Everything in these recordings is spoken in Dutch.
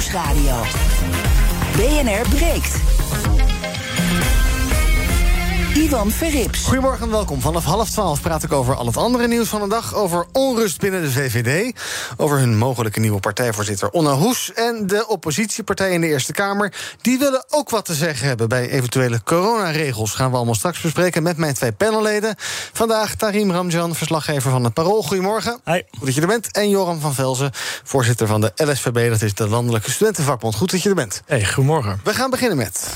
Nieuwsradio. BNR breekt. Ivan Verrips. Goedemorgen en welkom. Vanaf half twaalf praat ik over al het andere nieuws van de dag. Over onrust binnen de VVD. Over hun mogelijke nieuwe partijvoorzitter Onna Hoes. En de oppositiepartij in de Eerste Kamer. Die willen ook wat te zeggen hebben bij eventuele coronaregels. Gaan we allemaal straks bespreken met mijn twee panelleden. Vandaag Tarim Ramjan, verslaggever van het Parool. Goedemorgen. Hi. Goed dat je er bent. En Joram van Velzen, voorzitter van de LSVB. Dat is de Landelijke Studentenvakbond. Goed dat je er bent. Hey, goedemorgen. We gaan beginnen met...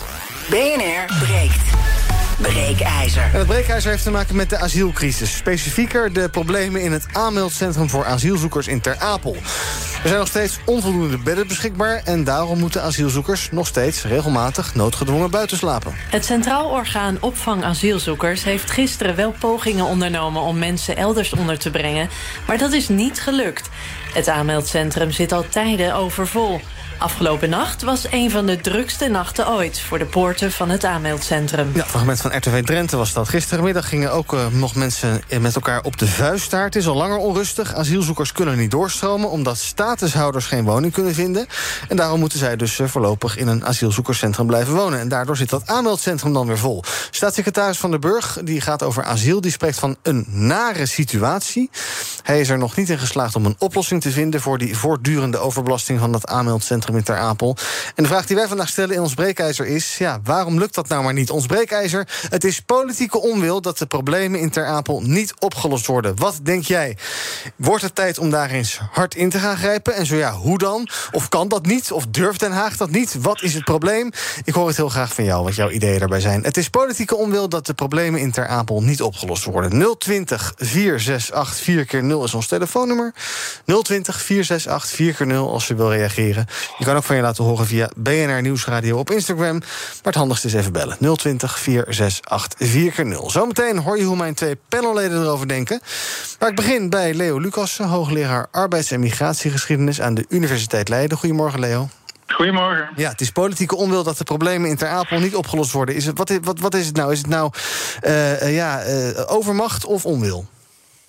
BNR breekt. Breekijzer. En het breekijzer heeft te maken met de asielcrisis. Specifieker de problemen in het aanmeldcentrum voor asielzoekers in Ter Apel. Er zijn nog steeds onvoldoende bedden beschikbaar... en daarom moeten asielzoekers nog steeds regelmatig noodgedwongen buiten slapen. Het Centraal Orgaan Opvang Asielzoekers heeft gisteren wel pogingen ondernomen om mensen elders onder te brengen, maar dat is niet gelukt. Het aanmeldcentrum zit al tijden overvol. Afgelopen nacht was een van de drukste nachten ooit voor de poorten van het aanmeldcentrum. Ja, fragment van RTV Drenthe was dat. Gisterenmiddag gingen ook uh, nog mensen met elkaar op de vuist. Het is al langer onrustig. Asielzoekers kunnen niet doorstromen omdat statushouders geen woning kunnen vinden. En daarom moeten zij dus uh, voorlopig in een asielzoekerscentrum blijven wonen. En daardoor zit dat aanmeldcentrum dan weer vol. Staatssecretaris Van den Burg die gaat over asiel. Die spreekt van een nare situatie. Hij is er nog niet in geslaagd om een oplossing te vinden voor die voortdurende overbelasting van dat aanmeldcentrum in Ter Apel. En de vraag die wij vandaag stellen in ons breekijzer is... ja, waarom lukt dat nou maar niet? Ons breekijzer, het is politieke onwil... dat de problemen in Ter Apel niet opgelost worden. Wat denk jij? Wordt het tijd om daar eens hard in te gaan grijpen? En zo ja, hoe dan? Of kan dat niet? Of durft Den Haag dat niet? Wat is het probleem? Ik hoor het heel graag van jou, wat jouw ideeën daarbij zijn. Het is politieke onwil dat de problemen in Ter Apel niet opgelost worden. 020 468 4 keer 0 is ons telefoonnummer. 020 468 4 keer 0 als je wil reageren. Je kan ook van je laten horen via BNR Nieuwsradio op Instagram. Maar het handigste is even bellen. 020 468 4x0. Zometeen hoor je hoe mijn twee panelleden erover denken. Maar ik begin bij Leo Lucassen, hoogleraar arbeids- en migratiegeschiedenis aan de Universiteit Leiden. Goedemorgen, Leo. Goedemorgen. Ja, het is politieke onwil dat de problemen in Ter Apel niet opgelost worden. Is het, wat, wat, wat is het nou? Is het nou uh, uh, ja, uh, overmacht of onwil?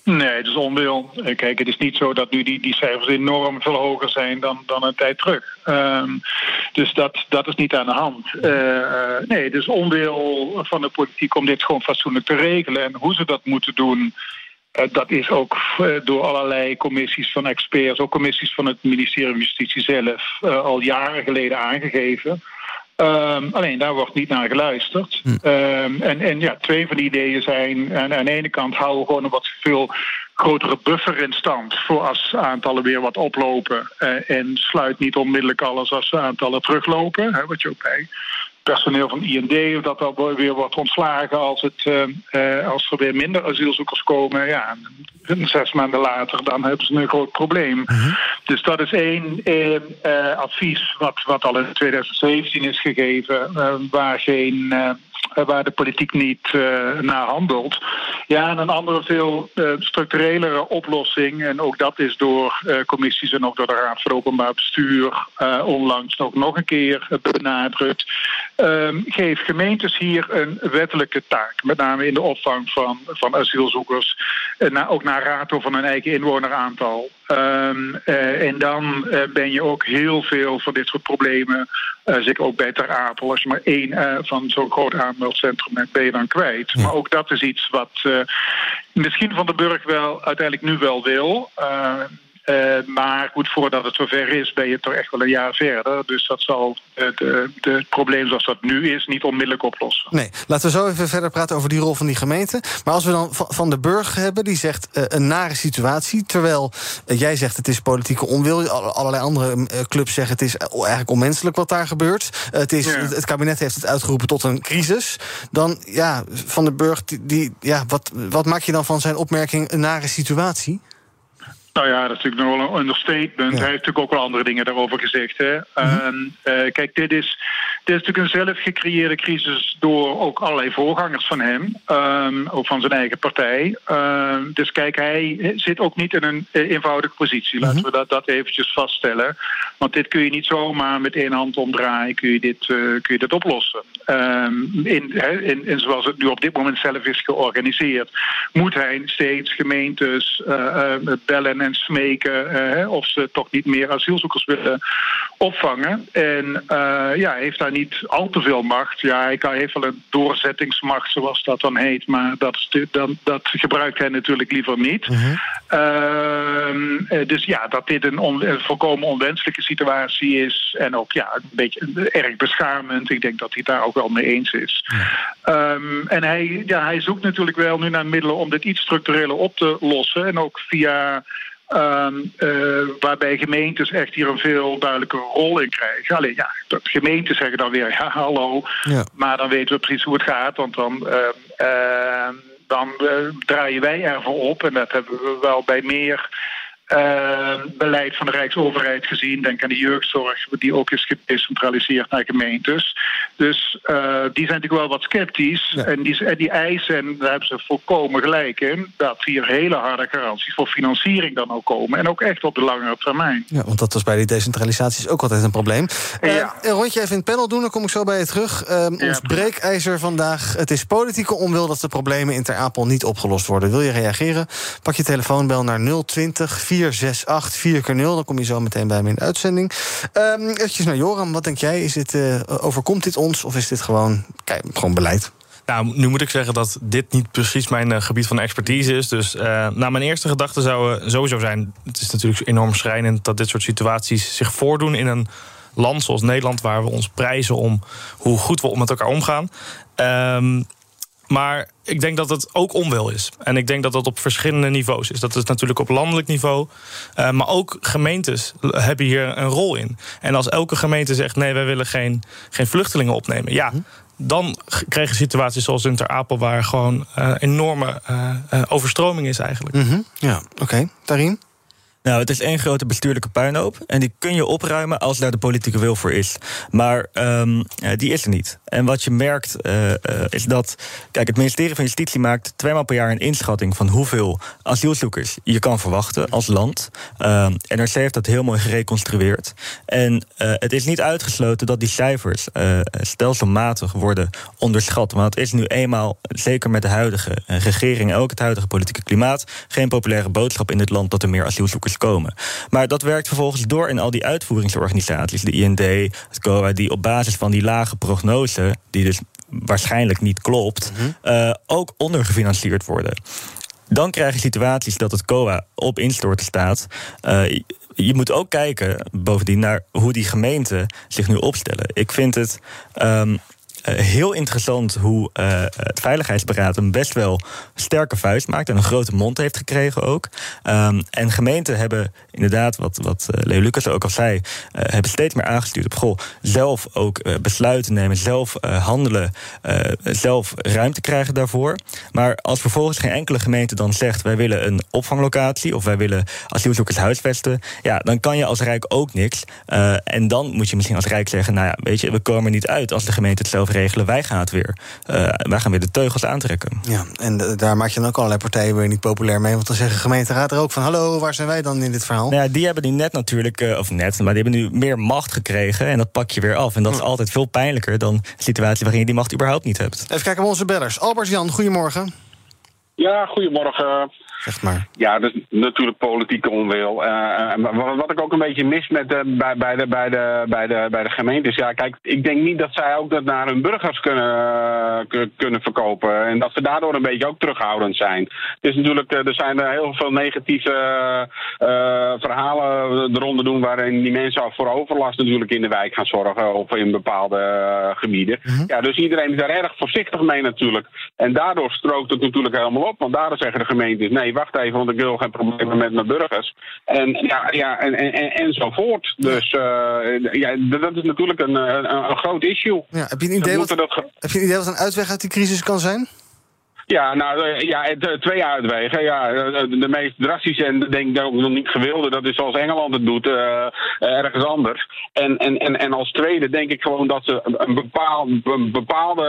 Nee, het is onwil. Kijk, het is niet zo dat nu die, die cijfers enorm veel hoger zijn dan, dan een tijd terug. Um, dus dat, dat is niet aan de hand. Uh, nee, het is onwil van de politiek om dit gewoon fatsoenlijk te regelen. En hoe ze dat moeten doen, uh, dat is ook uh, door allerlei commissies van experts, ook commissies van het ministerie van Justitie zelf, al jaren geleden aangegeven. Um, alleen daar wordt niet naar geluisterd. Hm. Um, en, en ja, twee van die ideeën zijn... En aan de ene kant houden we gewoon een wat veel grotere buffer in stand... voor als aantallen weer wat oplopen. Uh, en sluit niet onmiddellijk alles als aantallen teruglopen. Hè, wat je ook bij personeel van IND... of dat dan weer wordt ontslagen als, het, uh, uh, als er weer minder asielzoekers komen. Ja, zes maanden later, dan hebben ze een groot probleem. Uh-huh. Dus dat is één uh, advies wat, wat al in 2017 is gegeven... waar geen waar de politiek niet uh, naar handelt. Ja, en een andere veel uh, structurelere oplossing... en ook dat is door commissies en ook door de Raad voor Openbaar Bestuur... onlangs nog, nog een keer benadrukt... Um, geef gemeentes hier een wettelijke taak. Met name in de opvang van, van asielzoekers. En ook naar rato van hun eigen inwoneraantal. Um, en dan ben je ook heel veel van dit soort problemen... zeker ook bij Ter Apel. Als je maar één van zo'n groot aanmeldcentrum hebt, ben je dan kwijt. Maar ook dat is iets wat uh, misschien Van de Burg wel uiteindelijk nu wel wil. Uh, uh, maar goed, voordat het zover is, ben je toch echt wel een jaar verder. Dus dat zal het probleem zoals dat nu is niet onmiddellijk oplossen. Nee, laten we zo even verder praten over die rol van die gemeente. Maar als we dan Van de Burg hebben, die zegt uh, een nare situatie... terwijl uh, jij zegt het is politieke onwil... allerlei andere clubs zeggen het is eigenlijk onmenselijk wat daar gebeurt. het, is, ja. het kabinet heeft het uitgeroepen tot een crisis. Dan, ja, Van de Burg, die, die, ja, wat, wat maak je dan van zijn opmerking een nare situatie? Nou ja, dat is natuurlijk nog wel een understatement. Ja. Hij heeft natuurlijk ook wel andere dingen daarover gezegd. Hè? Mm-hmm. uh, uh, kijk, dit is, dit is natuurlijk een zelf gecreëerde crisis door ook allerlei voorgangers van hem. Um, ook van zijn eigen partij. Uh, dus kijk, hij zit ook niet in een eenvoudige positie. Laten we dat, dat eventjes vaststellen. Want dit kun je niet zomaar met één hand omdraaien. Kun je dit, kun je dit oplossen. Um, in, in, in zoals het nu op dit moment zelf is georganiseerd... moet hij steeds gemeentes bellen en smeken of ze toch niet meer asielzoekers willen opvangen. En uh, ja, heeft daar niet al te veel macht. Ja, hij kan, heeft wel een doorzettingsmacht, zoals dat dan heet. Maar dat, dan, dat gebruikt hij natuurlijk liever niet. Uh dus ja, dat dit een, on, een, volkomen onwenselijke situatie is. En ook ja, een beetje erg beschamend. Ik denk dat hij daar ook wel mee eens is. Um, en hij, ja, hij zoekt natuurlijk wel nu naar middelen om dit iets structureler op te lossen. En ook via Um, uh, waarbij gemeentes echt hier een veel duidelijke rol in krijgen. Alleen ja, dat gemeenten zeggen dan weer ja, hallo. Ja. Maar dan weten we precies hoe het gaat. Want dan, uh, uh, dan draaien wij ervoor op. En dat hebben we wel bij meer uh, beleid van de Rijksoverheid gezien. Denk aan de jeugdzorg, die ook is gedecentraliseerd naar gemeentes. Dus uh, die zijn natuurlijk wel wat sceptisch. En, die, en die eisen, en daar hebben ze volkomen gelijk in... dat hier hele harde garanties voor financiering dan ook komen. En ook echt op de langere termijn. Ja, want dat was bij die decentralisatie ook altijd een probleem. Ja. Uh, een rondje even in het panel doen, dan kom ik zo bij je terug. Ja, ons breekijzer vandaag. Het is politieke onwil dat de problemen in Ter Apel niet opgelost worden. Wil je reageren? Pak je telefoonbel naar 020 468 4 keer 0 Dan kom je zo meteen bij me in de uitzending. Um, naar Joram. Wat denk jij? Is dit, uh, overkomt dit ons of is dit gewoon, kijk, gewoon beleid? Nou, nu moet ik zeggen dat dit niet precies mijn uh, gebied van expertise is. Dus uh, mijn eerste gedachte zou sowieso zijn... het is natuurlijk enorm schrijnend dat dit soort situaties zich voordoen... in een land zoals Nederland, waar we ons prijzen om hoe goed we met elkaar omgaan. Um, maar ik denk dat het ook onwel is. En ik denk dat dat op verschillende niveaus is. Dat is natuurlijk op landelijk niveau. Uh, maar ook gemeentes hebben hier een rol in. En als elke gemeente zegt: nee, wij willen geen, geen vluchtelingen opnemen. Ja. Dan krijg je situaties zoals in Ter Apel, waar gewoon uh, enorme uh, overstroming is eigenlijk. Mm -hmm. Ja, oké. Okay. Nou, het is één grote bestuurlijke puinhoop. En die kun je opruimen als daar de politieke wil voor is. Maar um, die is er niet. En wat je merkt uh, uh, is dat. Kijk, het ministerie van Justitie maakt tweemaal per jaar een inschatting van hoeveel asielzoekers je kan verwachten als land. Uh, NRC heeft dat heel mooi gereconstrueerd. En het is niet uitgesloten dat die cijfers stelselmatig worden onderschat. Want het is nu eenmaal, zeker met de huidige regering en ook het huidige politieke klimaat, geen populaire boodschap in dit land dat er meer asielzoekers komen. Maar dat werkt vervolgens door in al die uitvoeringsorganisaties, de IND, het COA, die op basis van die lage prognose, die dus waarschijnlijk niet klopt, mm -hmm. uh, ook ondergefinancierd worden. Dan krijg je situaties dat het COA op instorten staat. Uh, je moet ook kijken, bovendien, naar hoe die gemeenten zich nu opstellen. Ik vind het. Um, uh, heel interessant hoe uh, het Veiligheidsberaad een best wel sterke vuist maakt en een grote mond heeft gekregen ook. Um, en gemeenten hebben inderdaad, wat, wat uh, Leo Lucas ook al zei, hebben steeds meer aangestuurd op goh, zelf ook besluiten nemen, zelf handelen, zelf ruimte krijgen daarvoor. Maar als vervolgens geen enkele gemeente dan zegt wij willen een opvanglocatie of wij willen asielzoekers huisvesten, ja, dan kan je als Rijk ook niks. en dan moet je misschien als Rijk zeggen, nou ja, weet je, we komen er niet uit als de gemeente het zelf regelen. Wij gaan het weer. Uh, wij gaan weer de teugels aantrekken. Ja, en daar maak je dan ook allerlei partijen weer niet populair mee. Want dan zeggen gemeenteraad er ook van... hallo, waar zijn wij dan in dit verhaal? Nou ja, die hebben nu net natuurlijk... Uh, of net, maar die hebben nu meer macht gekregen. En dat pak je weer af. En dat is altijd veel pijnlijker dan een situatie... waarin je die macht überhaupt niet hebt. Even kijken naar onze bellers. Albert-Jan, goedemorgen. Ja, goedemorgen. Zeg maar. Ja, is natuurlijk politieke onwil. Uh, wat ik ook een beetje mis met de, bij, bij, de, bij, de, bij, de, bij de gemeentes. Ja, kijk, ik denk niet dat zij ook dat naar hun burgers kunnen, kunnen verkopen. En dat ze daardoor een beetje ook terughoudend zijn. Het is natuurlijk, er zijn heel veel negatieve uh, verhalen eronder doen. waarin die mensen voor overlast natuurlijk in de wijk gaan zorgen. of in bepaalde gebieden. -hmm. Ja, dus iedereen is daar erg voorzichtig mee natuurlijk. En daardoor strookt het natuurlijk helemaal op. Want daardoor zeggen de gemeentes: nee, wacht even, want ik wil geen problemen met mijn burgers. En ja, ja en, en, enzovoort. Dus uh, ja, dat is natuurlijk een, een, een groot issue. Ja, heb, je een idee wat, dat... heb je een idee wat een uitweg uit die crisis kan zijn? Ja, nou ja, twee uitwegen. Ja, de meest drastische en denk ik ook nog niet gewilde, dat is zoals Engeland het doet, ergens anders. En, en, en, en als tweede denk ik gewoon dat ze een, bepaal, een bepaalde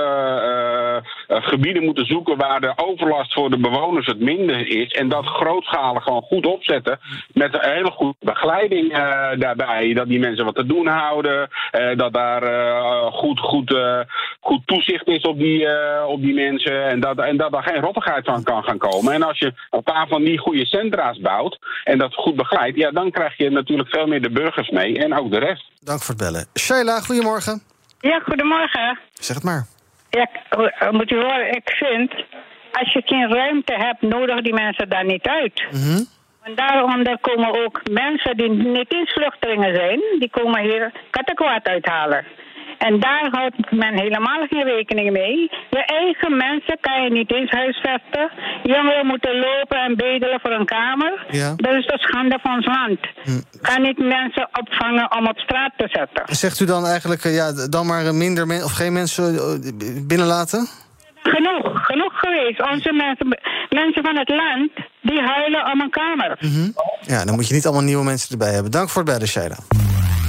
gebieden moeten zoeken waar de overlast voor de bewoners het minder is. En dat grootschalig gewoon goed opzetten met een hele goede begeleiding daarbij. Dat die mensen wat te doen houden, dat daar goed, goed, goed toezicht is op die, op die mensen. En dat, en dat dat daar geen rottigheid van kan gaan komen. En als je een paar van die goede centra's bouwt en dat goed begeleidt, ja, dan krijg je natuurlijk veel meer de burgers mee en ook de rest. Dank voor het bellen. Sheila, goedemorgen. Ja, goedemorgen. Zeg het maar. Ja, eh, moet je horen, ik vind, als je geen ruimte hebt, nodig die mensen daar niet uit. Mhm. En daarom daar komen ook mensen die niet eens vluchtelingen zijn, die komen hier kattenkwaad uithalen. En daar houdt men helemaal geen rekening mee. Je eigen mensen kan je niet eens huisvesten. Jongeren moeten lopen en bedelen voor een kamer. Ja. Dat is de schande van ons land. Ga niet mensen opvangen om op straat te zetten. Zegt u dan eigenlijk, eh, ja, dan maar minder men of geen mensen eh, binnenlaten? Genoeg, genoeg geweest. Onze mensen, mensen van het land, die huilen om een kamer. Ja, dan moet je niet allemaal nieuwe mensen erbij hebben. Dank voor het Sheila.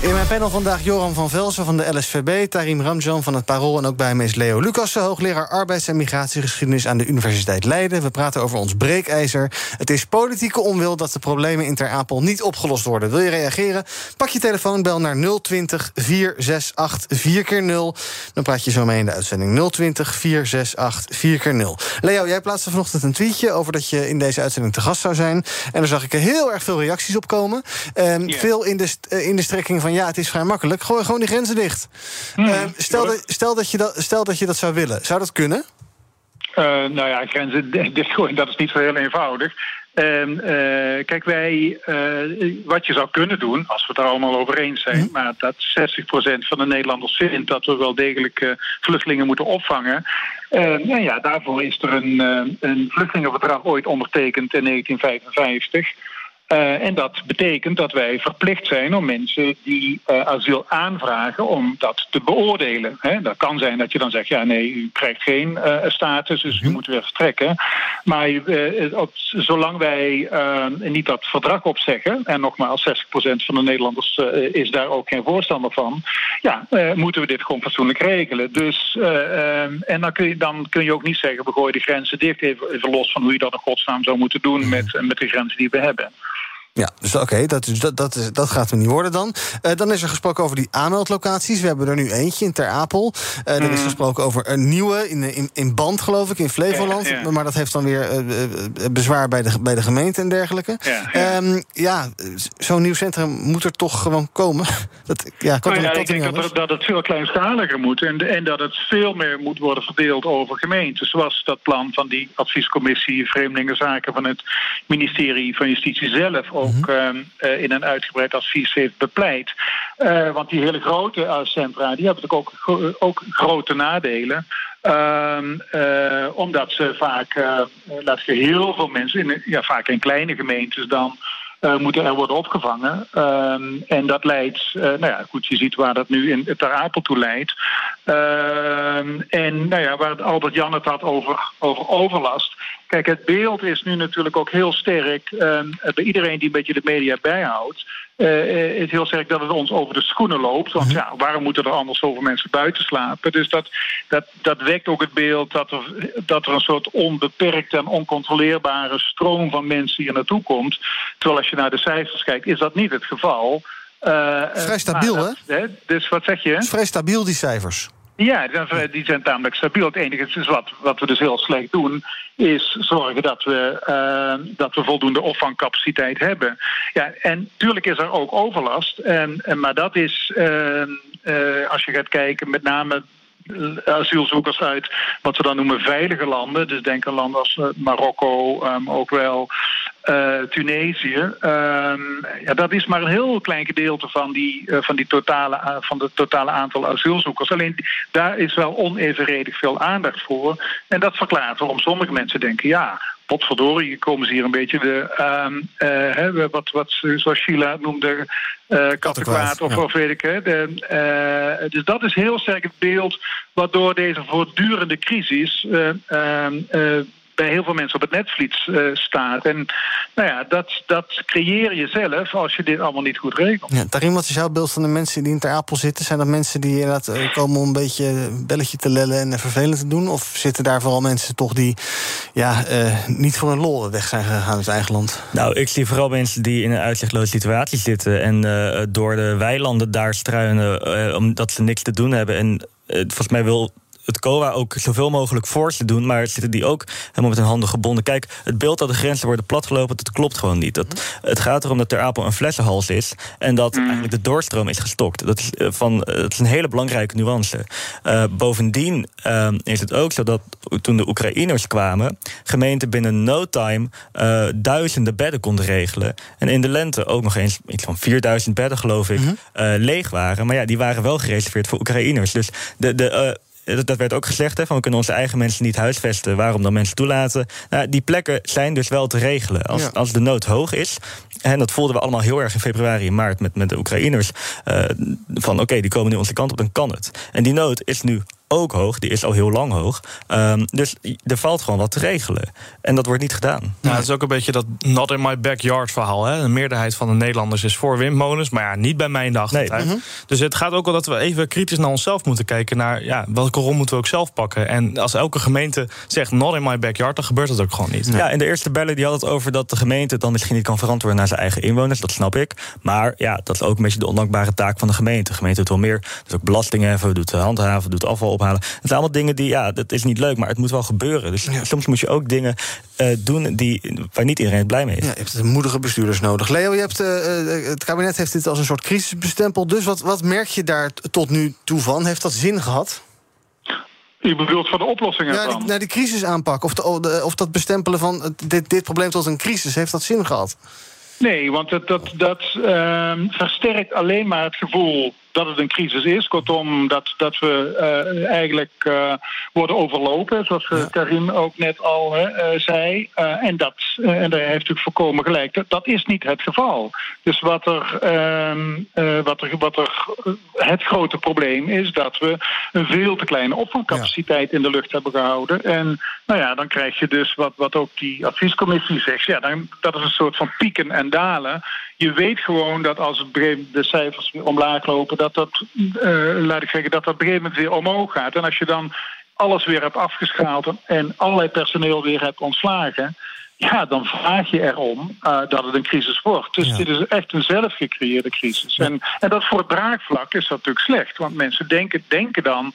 In mijn panel vandaag Joran van Velsen van de LSVB... Tarim Ramjan van het Parool en ook bij me is Leo Lucassen... hoogleraar arbeids- en migratiegeschiedenis aan de Universiteit Leiden. We praten over ons breekijzer. Het is politieke onwil dat de problemen in Ter Apel niet opgelost worden. Wil je reageren? Pak je telefoon, bel naar 020 468 4x0. Dan praat je zo mee in de uitzending. 020 468 4x0. Leo, jij plaatste vanochtend een tweetje... over dat je in deze uitzending te gast zou zijn. En daar zag ik heel erg veel reacties op komen. Ehm, Veel in de, eh, in de strekking van ja, het is vrij makkelijk. Gooi gewoon die grenzen dicht. Ehm, stel, dat, stel, dat je dat, stel dat je dat zou willen. Zou dat kunnen? Eh, nou ja, grenzen dichtgooien, dat is niet zo heel eenvoudig. En, eh, kijk, wij, eh, wat je zou kunnen doen, als we het er allemaal over eens zijn, maar dat 60% van de Nederlanders vindt dat we wel degelijk vluchtelingen moeten opvangen. Eh, nou ja, daarvoor is er een, een vluchtelingenverdrag ooit ondertekend in 1955. Eh, en dat betekent dat wij verplicht zijn om mensen die eh, asiel aanvragen, om dat te beoordelen. Hè? Dat kan zijn dat je dan zegt, ja nee, u krijgt geen eh, status, dus u moet weer vertrekken. Maar op, zolang wij niet dat verdrag opzeggen, en nogmaals 60% van de Nederlanders is daar ook geen voorstander van, ja, moeten we dit gewoon fatsoenlijk regelen. Dus, en dan kun, je, dan kun je ook niet zeggen, we gooien de grenzen dicht, even, even los van hoe je dat in godsnaam zou moeten doen met, met de grenzen die we hebben. Ja, dus oké, dat, dat, dat, dat gaat er niet worden dan. Eh, dan is er gesproken over die aanmeldlocaties. We hebben er nu eentje in Ter Apel. Eh, Er is gesproken over een nieuwe in, in, in Band, geloof ik, in Flevoland. Ja, ja. Maar dat heeft dan weer eh, eh, eh, bezwaar bij de, bij de gemeente en dergelijke. Ja, ja. ja. ja, zo'n nieuw centrum moet er toch gewoon komen. Dat, ja, kan, Nou ja, ik denk dat, dat het veel kleinschaliger moet en, en dat het veel meer moet worden verdeeld over gemeenten. Zoals dat plan van die adviescommissie Vreemdelingenzaken van het ministerie van Justitie zelf ook ehm, eh, in een uitgebreid advies heeft bepleit. Eh, want die hele grote eh, centra die hebben natuurlijk ook, gro- ook grote nadelen. Ehm, eh, omdat ze vaak, eh zeggen, heel veel mensen, in, ja, vaak in kleine gemeentes dan eh, moeten er worden opgevangen. Ehm, en dat leidt, eh, nou ja, goed, je ziet waar dat nu in Ter Apel toe leidt. Ehm, en nou ja, waar Albert Jan het had over, over overlast. Kijk, het beeld is nu natuurlijk ook heel sterk ehm, bij iedereen die een beetje de media bijhoudt. Eh, is heel sterk dat het ons over de schoenen loopt. Want ja, waarom moeten er anders zoveel mensen buiten slapen? Dus dat, dat, dat wekt ook het beeld dat er, dat er een soort onbeperkte en oncontroleerbare stroom van mensen hier naartoe komt. Terwijl als je naar de cijfers kijkt, is dat niet het geval. Eh, Vrij stabiel, dat- Dus wat zeg je? Het is vrij stabiel, die cijfers. Ja, die zijn, tamelijk stabiel. Het enige is wat, wat we dus heel slecht doen, is zorgen dat we, eh, dat we voldoende opvangcapaciteit hebben. Ja, en tuurlijk is er ook overlast. En, en, maar dat is, eh, eh, als je gaat kijken, met name asielzoekers uit wat we dan noemen veilige landen. Dus denk aan landen als eh, Marokko, ehm, ook wel eh, Tunesië. Ehm, ja, dat is maar een heel klein gedeelte van, die, eh, van, die totale, van het totale aantal asielzoekers. Alleen daar is wel onevenredig veel aandacht voor. En dat verklaart waarom sommige mensen denken... ja, potverdorie, komen ze hier een beetje de... ehm, eh, hè, wat, wat zoals Sheila noemde... kattenkwaad of, ja. of weet ik. Hè, de, dus dat is heel sterk het beeld... waardoor deze voortdurende crisis... bij heel veel mensen op het netvlies eh, staat. En nou ja, dat, dat creëer je zelf als je dit allemaal niet goed regelt. Ja, Tarim, wat is jouw beeld van de mensen die in Ter Apel zitten? Zijn dat mensen die inderdaad eh, komen om een beetje een belletje te lellen en vervelend te doen? Of zitten daar vooral mensen toch die ja, eh, niet voor een lol weg zijn gegaan uit eigen land? Nou, ik zie vooral mensen die in een uitzichtloze situatie zitten en eh, door de weilanden daar struinen eh, omdat ze niks te doen hebben. En volgens mij wil het COA ook zoveel mogelijk voor te doen, maar zitten die ook helemaal met hun handen gebonden. Kijk, het beeld dat de grenzen worden platgelopen, dat klopt gewoon niet. Dat, het gaat erom dat Ter Apel een flessenhals is en dat eigenlijk de doorstroom is gestokt. Dat is, eh, van, eh, dat is een hele belangrijke nuance. Uh, bovendien uh, is het ook zo dat toen de Oekraïners kwamen, gemeenten binnen no time uh, duizenden bedden konden regelen. En in de lente ook nog eens iets van 4000 bedden, geloof ik, mm -hmm. leeg waren. Maar ja, die waren wel gereserveerd voor Oekraïners. Dus de. de dat werd ook gezegd, hè, van we kunnen onze eigen mensen niet huisvesten. Waarom dan mensen toelaten? Nou, die plekken zijn dus wel te regelen. Als, ja. als de nood hoog is, en dat voelden we allemaal heel erg in februari en maart met, met de Oekraïners. Uh, van oké, okay, die komen nu onze kant op, dan kan het. En die nood is nu ook hoog, die is al heel lang hoog. Um, dus er valt gewoon wat te regelen. En dat wordt niet gedaan. Nou, het is ook een beetje dat not in my backyard verhaal. Hè? De meerderheid van de Nederlanders is voor windmolens, maar ja, niet bij mij in de achtertuin. Nee. -hmm. Dus het gaat ook wel dat we even kritisch naar onszelf moeten kijken. Naar ja, welke rol moeten we ook zelf pakken. En als elke gemeente zegt not in my backyard, dan gebeurt dat ook gewoon niet. Ja, en de eerste bellen die had het over dat de gemeente het dan misschien niet kan verantwoorden naar zijn eigen inwoners. Dat snap ik. Maar ja, dat is ook een beetje de ondankbare taak van de gemeente. De gemeente doet wel meer. Dus ook belastingen heffen, doet handhaven, doet afval ophalen. Het zijn allemaal dingen die, ja, dat is niet leuk, maar het moet wel gebeuren. Dus ja. soms moet je ook dingen uh, doen die, waar niet iedereen blij mee is. Ja, je hebt moedige bestuurders nodig. Leo, je hebt, uh, het kabinet heeft dit als een soort crisis bestempeld. Dus wat, wat merk je daar tot nu toe van? Heeft dat zin gehad? Je bedoelt van de oplossingen ja, die, naar die crisis aanpak. Of, de, of dat bestempelen van dit, dit probleem tot een crisis. Heeft dat zin gehad? Nee, want dat, dat, dat uh, versterkt alleen maar het gevoel dat het een crisis is. Kortom, dat, dat we uh, eigenlijk uh, worden overlopen, zoals ja. Karim ook net al uh, zei. en, dat, en daar heeft natuurlijk voorkomen gelijk. Dat, dat is niet het geval. Dus wat er, ehm, wat er, wat er het grote probleem is, dat we een veel te kleine opvangcapaciteit ja. in de lucht hebben gehouden. En nou ja, dan krijg je dus wat, wat ook die adviescommissie zegt. Ja, dan, dat is een soort van pieken en dalen je weet gewoon dat als het de cijfers weer omlaag lopen, dat dat, uh, laat ik zeggen, dat dat moment weer omhoog gaat. En als je dan alles weer hebt afgeschaald en allerlei personeel weer hebt ontslagen, ja, dan vraag je erom uh, dat het een crisis wordt. Dus ja. dit is echt een zelfgecreëerde crisis. Ja. En, en dat voor het draagvlak is dat natuurlijk slecht. Want mensen denken, denken dan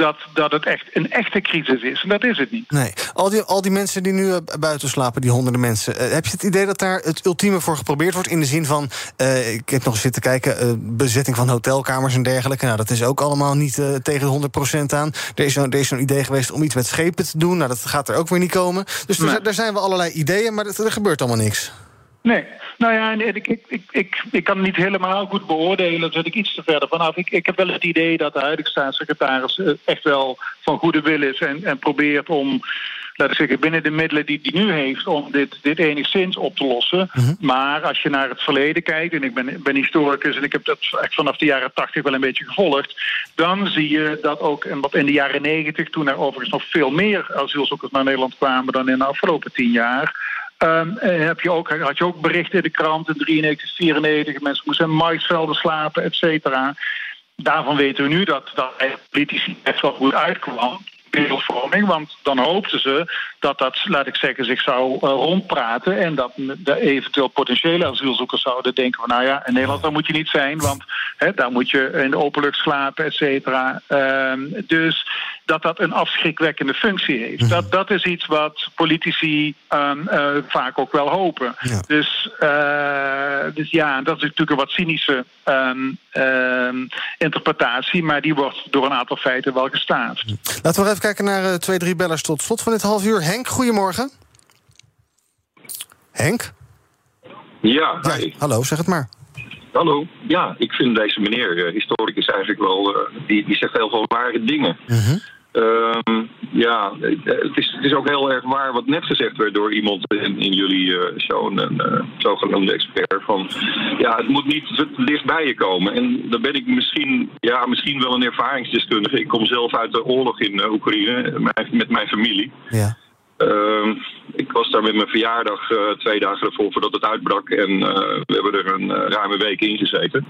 dat, dat het echt een echte crisis is. En dat is het niet. Nee. Al die, al die mensen die nu uh, buiten slapen, die honderden mensen... Uh, heb je het idee dat daar het ultieme voor geprobeerd wordt... in de zin van, uh, ik heb nog eens zitten kijken... bezetting van hotelkamers en dergelijke. Nou, dat is ook allemaal niet tegen de 100% aan. Er is zo'n zo idee geweest om iets met schepen te doen. Nou, dat gaat er ook weer niet komen. Dus nee. daar, daar zijn we allerlei ideeën, maar er gebeurt allemaal niks. Nee, nou ja, ik, ik, ik, ik, ik kan het niet helemaal goed beoordelen, daar zit ik iets te verder vanaf. Ik, ik heb wel het idee dat de huidige staatssecretaris echt wel van goede wil is en, en probeert om, laten we zeggen, binnen de middelen die hij nu heeft, om dit, dit enigszins op te lossen. -hmm. Maar als je naar het verleden kijkt, en ik ben, ben historicus en ik heb dat echt vanaf de jaren tachtig wel een beetje gevolgd, dan zie je dat ook en wat in de jaren negentig, toen er overigens nog veel meer asielzoekers naar Nederland kwamen dan in de afgelopen tien jaar. Um, heb je ook, had je ook berichten in de krant in 93, 94. Mensen moesten in maisvelden slapen, et cetera. Daarvan weten we nu dat, dat politici best wel goed uitkwam beeldvorming. Want dan hoopten ze dat dat, laat ik zeggen, zich zou uh, rondpraten. En dat de eventueel potentiële asielzoekers zouden denken van nou ja, in Nederland daar moet je niet zijn. Want hè, daar moet je in de openlucht slapen, et cetera. Uh, dus dat dat een afschrikwekkende functie heeft. Dat, dat is iets wat politici um, uh, vaak ook wel hopen. Ja. Dus, uh, dus ja, dat is natuurlijk een wat cynische um, interpretatie, maar die wordt door een aantal feiten wel gestaafd. Laten we even kijken naar uh, twee, drie bellers tot slot van dit half uur. Henk, goedemorgen. Henk? Ja, ja hallo, zeg het maar. Hallo. Ja, ik vind deze meneer, uh, historicus, eigenlijk wel. Uh, die, die zegt heel veel ware dingen. Uh -huh. Um, ja, het is, het is ook heel erg waar wat net gezegd werd door iemand in, in jullie uh, show, een uh, zogenoemde expert. Van ja, het moet niet dicht bij je komen. En dan ben ik misschien, ja, misschien wel een ervaringsdeskundige. Ik kom zelf uit de oorlog in uh, Oekraïne met mijn familie. Ja. Uh, ik was daar met mijn verjaardag uh, twee dagen ervoor voordat het uitbrak. En uh, we hebben er een uh, ruime week in gezeten.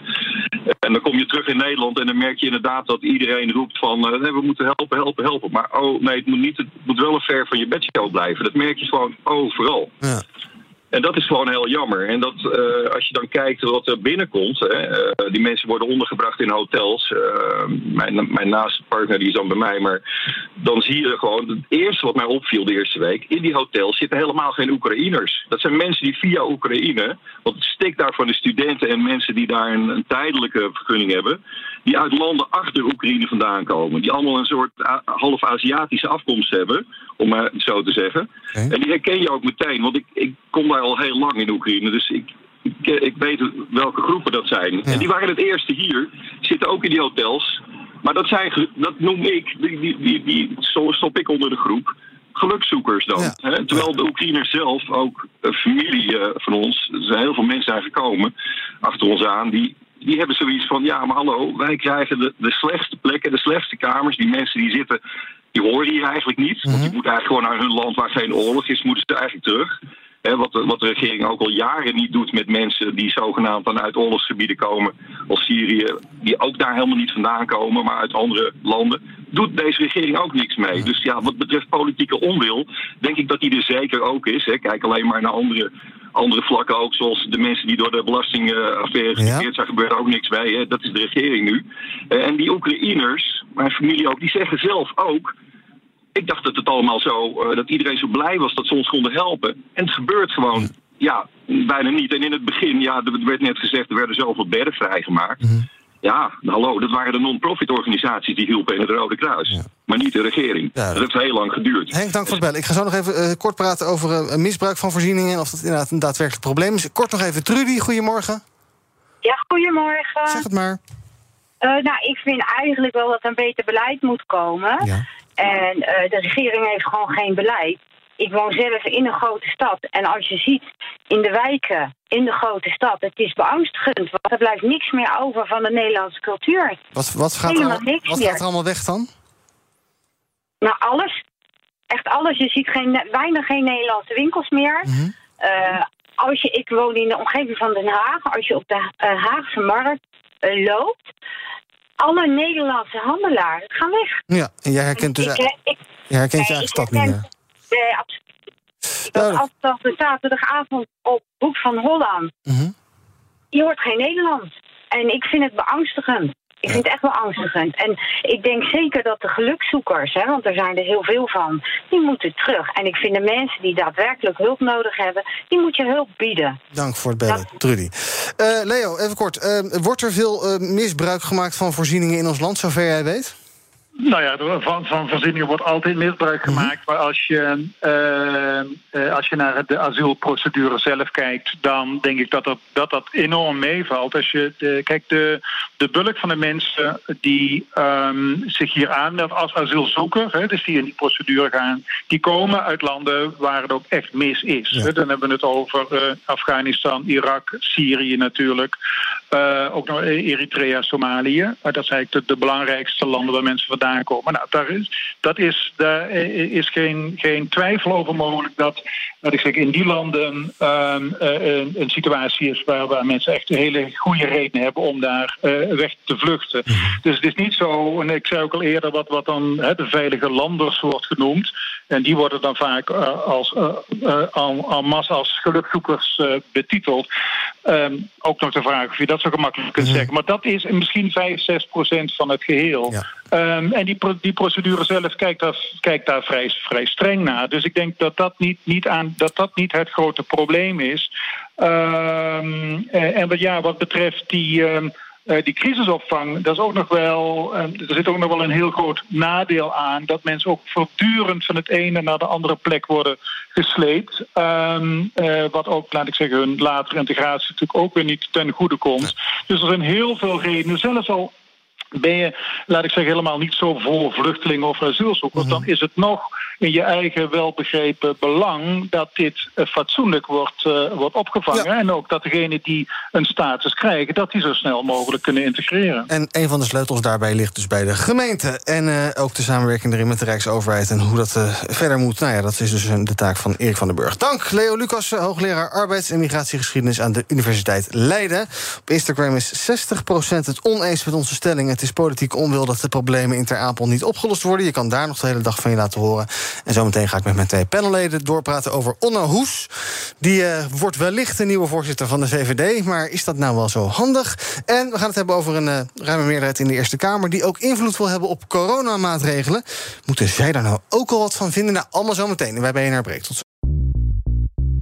En dan kom je terug in Nederland en dan merk je inderdaad dat iedereen roept van... we moeten helpen, helpen, helpen. Maar oh nee, het moet, niet, het moet wel een ver van je bedshow blijven. Dat merk je gewoon overal. Ja. En dat is gewoon heel jammer. En dat, eh, als je dan kijkt wat er binnenkomt, hè, eh, die mensen worden ondergebracht in hotels. Uh, mijn, mijn naaste partner die is dan bij mij, maar dan zie je gewoon, het eerste wat mij opviel de eerste week, in die hotels zitten helemaal geen Oekraïners. Dat zijn mensen die via Oekraïne, want het stikt daar van de studenten en mensen die daar een, een tijdelijke vergunning hebben, die uit landen achter Oekraïne vandaan komen. Die allemaal een soort half Aziatische afkomst hebben, om maar het zo te zeggen. En die herken je ook meteen, want ik, ik kom daar al heel lang in Oekraïne, dus ik, ik, ik weet welke groepen dat zijn. En die waren het eerste hier, zitten ook in die hotels. Maar dat, zijn, dat noem ik, die, die, die, die stop ik onder de groep gelukzoekers dan. Hè? Terwijl de Oekraïners zelf, ook een familie uh, van ons, er zijn heel veel mensen zijn gekomen achter ons aan, die, die hebben zoiets van: ja, maar hallo, wij krijgen de, de slechtste plekken, de slechtste kamers. Die mensen die zitten, die horen hier eigenlijk niet. Want die moeten eigenlijk gewoon naar hun land waar geen oorlog is, moeten ze eigenlijk terug. Hè, wat, de, wat de regering ook al jaren niet doet met mensen die zogenaamd dan uit oorlogsgebieden komen, als Syrië, die ook daar helemaal niet vandaan komen, maar uit andere landen, doet deze regering ook niks mee. Dus ja, wat betreft politieke onwil, denk ik dat die er zeker ook is. Hè. Kijk alleen maar naar andere andere vlakken ook, zoals de mensen die door de belastingaffaire geïnteresseerd zijn, gebeurt ook niks bij. Hè. Dat is de regering nu. Uh, en die Oekraïners, mijn familie ook, die zeggen zelf ook. Ik dacht dat het allemaal zo, uh, dat iedereen zo blij was dat ze ons konden helpen. En het gebeurt gewoon, ja, bijna niet. En in het begin, ja, er werd net gezegd, er werden zoveel bedden vrijgemaakt. Mm -hmm. Ja, hallo, dat waren de non-profit organisaties die hielpen in het Rode Kruis. Ja. Maar niet de regering. Ja, dat... dat heeft heel lang geduurd. Henk, dank voor het bellen. Ik ga zo nog even uh, kort praten over uh, misbruik van voorzieningen... en of dat inderdaad een daadwerkelijk probleem is. Kort nog even, Trudy, goedemorgen. Ja, goedemorgen. Zeg het maar. Uh, nou, ik vind eigenlijk wel dat er een beter beleid moet komen. Ja. En de regering heeft gewoon geen beleid. Ik woon zelf in een grote stad. En als je ziet in de wijken, in de grote stad, het is beangstigend. Want er blijft niks meer over van de Nederlandse cultuur. Wat, wat, gaat, er, wat gaat er allemaal weg dan? Nou, alles. Echt alles. Je ziet geen, bijna geen Nederlandse winkels meer. Mm -hmm. uh, als je, ik woon in de omgeving van Den Haag. Als je op de uh, Haagse markt uh, loopt, alle Nederlandse handelaren gaan weg. Ja, en jij herkent dus... Ik, ik, jij herkent je eigen stad niet meer. Nee, absoluut. De zaterdagavond op Hoek van Holland. -hmm. Je hoort geen Nederlands. En ik vind het beangstigend. Ik vind het echt wel angstigend. En ik denk zeker dat de gelukzoekers, hè, want er zijn er heel veel van, die moeten terug. En ik vind de mensen die daadwerkelijk hulp nodig hebben, die moet je hulp bieden. Dank voor het bellen, dat... Trudy. Uh, Leo, even kort. Uh, wordt er veel uh, misbruik gemaakt van voorzieningen in ons land, zover jij weet? Nou ja, van, van voorzieningen wordt altijd misbruik gemaakt. Maar als je, uh, uh, als je naar de asielprocedure zelf kijkt, dan denk ik dat dat, dat, dat enorm meevalt. Als je de, kijk, de, de bulk van de mensen die um, zich hier aanmelden als asielzoeker, hè, dus die in die procedure gaan, die komen uit landen waar het ook echt mis is. Ja. Dan hebben we het over uh, Afghanistan, Irak, Syrië natuurlijk. Ook nog Eritrea, Somalië. dat zijn eigenlijk de, de belangrijkste landen waar mensen vandaan komen. Nou, daar is, dat is, daar is geen, geen twijfel over mogelijk dat, dat ik zeg, in die landen um, een, een, situatie is waar, waar mensen echt een hele goede reden hebben om daar uh, weg te vluchten. Dus het is niet zo, en ik zei ook al eerder wat, wat dan hè, de veilige landers wordt genoemd. En die worden dan vaak uh, als, en masse als gelukzoekers betiteld. Um, ook nog de vraag of je dat zo gemakkelijk kunt zeggen. Maar dat is misschien 5, 6 procent van het geheel. Ja. Um, en die, die procedure zelf kijkt daar, kijkt daar vrij, vrij streng naar. Dus ik denk dat dat niet, niet, aan, dat dat niet het grote probleem is. Um, en wat, ja, wat betreft die, uh, die crisisopvang, dat is ook nog wel, er zit ook nog wel een heel groot nadeel aan. Dat mensen ook voortdurend van het ene naar de andere plek worden gesleept. Um, uh, wat ook, laat ik zeggen, hun latere integratie natuurlijk ook weer niet ten goede komt. Dus er zijn heel veel redenen, zelfs al ben je, laat ik zeggen, helemaal niet zo voor vluchtelingen of asielzoekers, mm -hmm. dan is het nog in je eigen welbegrepen belang dat dit uh, fatsoenlijk wordt, uh, wordt opgevangen. Ja. En ook dat degenen die een status krijgen, dat die zo snel mogelijk kunnen integreren. En een van de sleutels daarbij ligt dus bij de gemeente. En uh, ook de samenwerking erin met de Rijksoverheid en hoe dat verder moet. Nou ja, dat is dus de taak van Erik van den Burg. Dank, Leo Lucas, hoogleraar arbeids- en migratiegeschiedenis aan de Universiteit Leiden. Op Instagram is 60% het oneens met onze stelling. Het is politiek onwil dat de problemen in Ter Apel niet opgelost worden. Je kan daar nog de hele dag van je laten horen. En zometeen ga ik met mijn twee panelleden doorpraten over Onno Hoes. Die uh, wordt wellicht de nieuwe voorzitter van de VVD. Maar is dat nou wel zo handig? En we gaan het hebben over een uh, ruime meerderheid in de Eerste Kamer... die ook invloed wil hebben op coronamaatregelen. Moeten zij daar nou ook al wat van vinden? Nou, allemaal zometeen. Wij BNR Breek. Tot zo.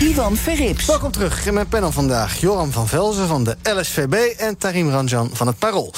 Ivan Verrips. Welkom terug in mijn panel vandaag. Joram van Velzen van de LSVB en Tarim Ranjan van het Parool.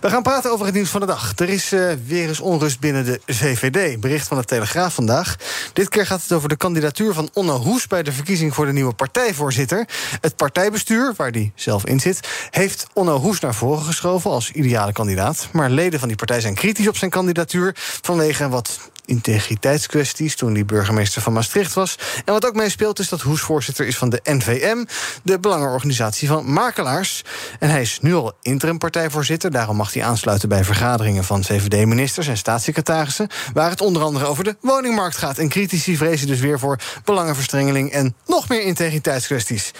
We gaan praten over het nieuws van de dag. Er is uh, weer eens onrust binnen de VVD. Bericht van de Telegraaf vandaag. Dit keer gaat het over de kandidatuur van Onno Hoes... bij de verkiezing voor de nieuwe partijvoorzitter. Het partijbestuur, waar die zelf in zit... heeft Onno Hoes naar voren geschoven als ideale kandidaat. Maar leden van die partij zijn kritisch op zijn kandidatuur... vanwege wat integriteitskwesties toen hij burgemeester van Maastricht was. En wat ook meespeelt is dat Hoes voorzitter is van de NVM, de belangenorganisatie van makelaars. En hij is nu al interimpartijvoorzitter, daarom mag hij aansluiten bij vergaderingen van VVD-ministers en staatssecretarissen, waar het onder andere over de woningmarkt gaat. En critici vrezen dus weer voor belangenverstrengeling en nog meer integriteitskwesties.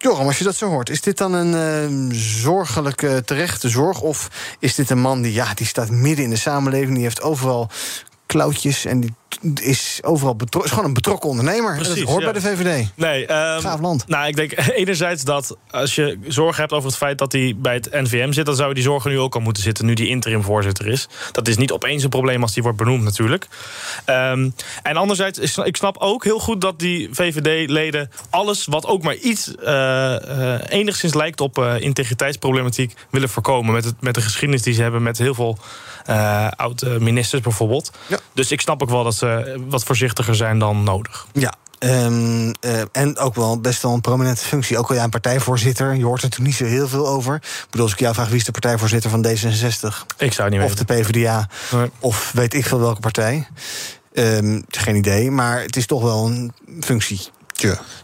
Joram, als je dat zo hoort, is dit dan een uh, zorgelijke terechte zorg? Of is dit een man die, ja, die staat midden in de samenleving, die heeft overal klauwtjes en die is overal betrokken. Is gewoon een betrokken ondernemer. Precies, dat hoort ja. bij de VVD. Nee, um, Gaaf land. Nou, ik denk enerzijds dat als je zorgen hebt over het feit dat hij bij het NVM zit, dan zou die zorgen nu ook al moeten zitten, nu die interim voorzitter is. Dat is niet opeens een probleem als die wordt benoemd, natuurlijk. Um, en anderzijds, ik snap ook heel goed dat die VVD-leden alles wat ook maar iets uh, uh, enigszins lijkt op uh, integriteitsproblematiek willen voorkomen. Met, het, met de geschiedenis die ze hebben met heel veel oud-ministers bijvoorbeeld. Ja. Dus ik snap ook wel dat ze wat voorzichtiger zijn dan nodig. Ja. Um, uh, en ook wel best wel een prominente functie. Ook al ja, een partijvoorzitter. Je hoort er toen niet zo heel veel over. Ik bedoel, als ik jou vraag wie is de partijvoorzitter van D66? Ik zou niet Of weten. de PvdA. Nee. Of weet ik veel welke partij. Um, geen idee. Maar het is toch wel een functie.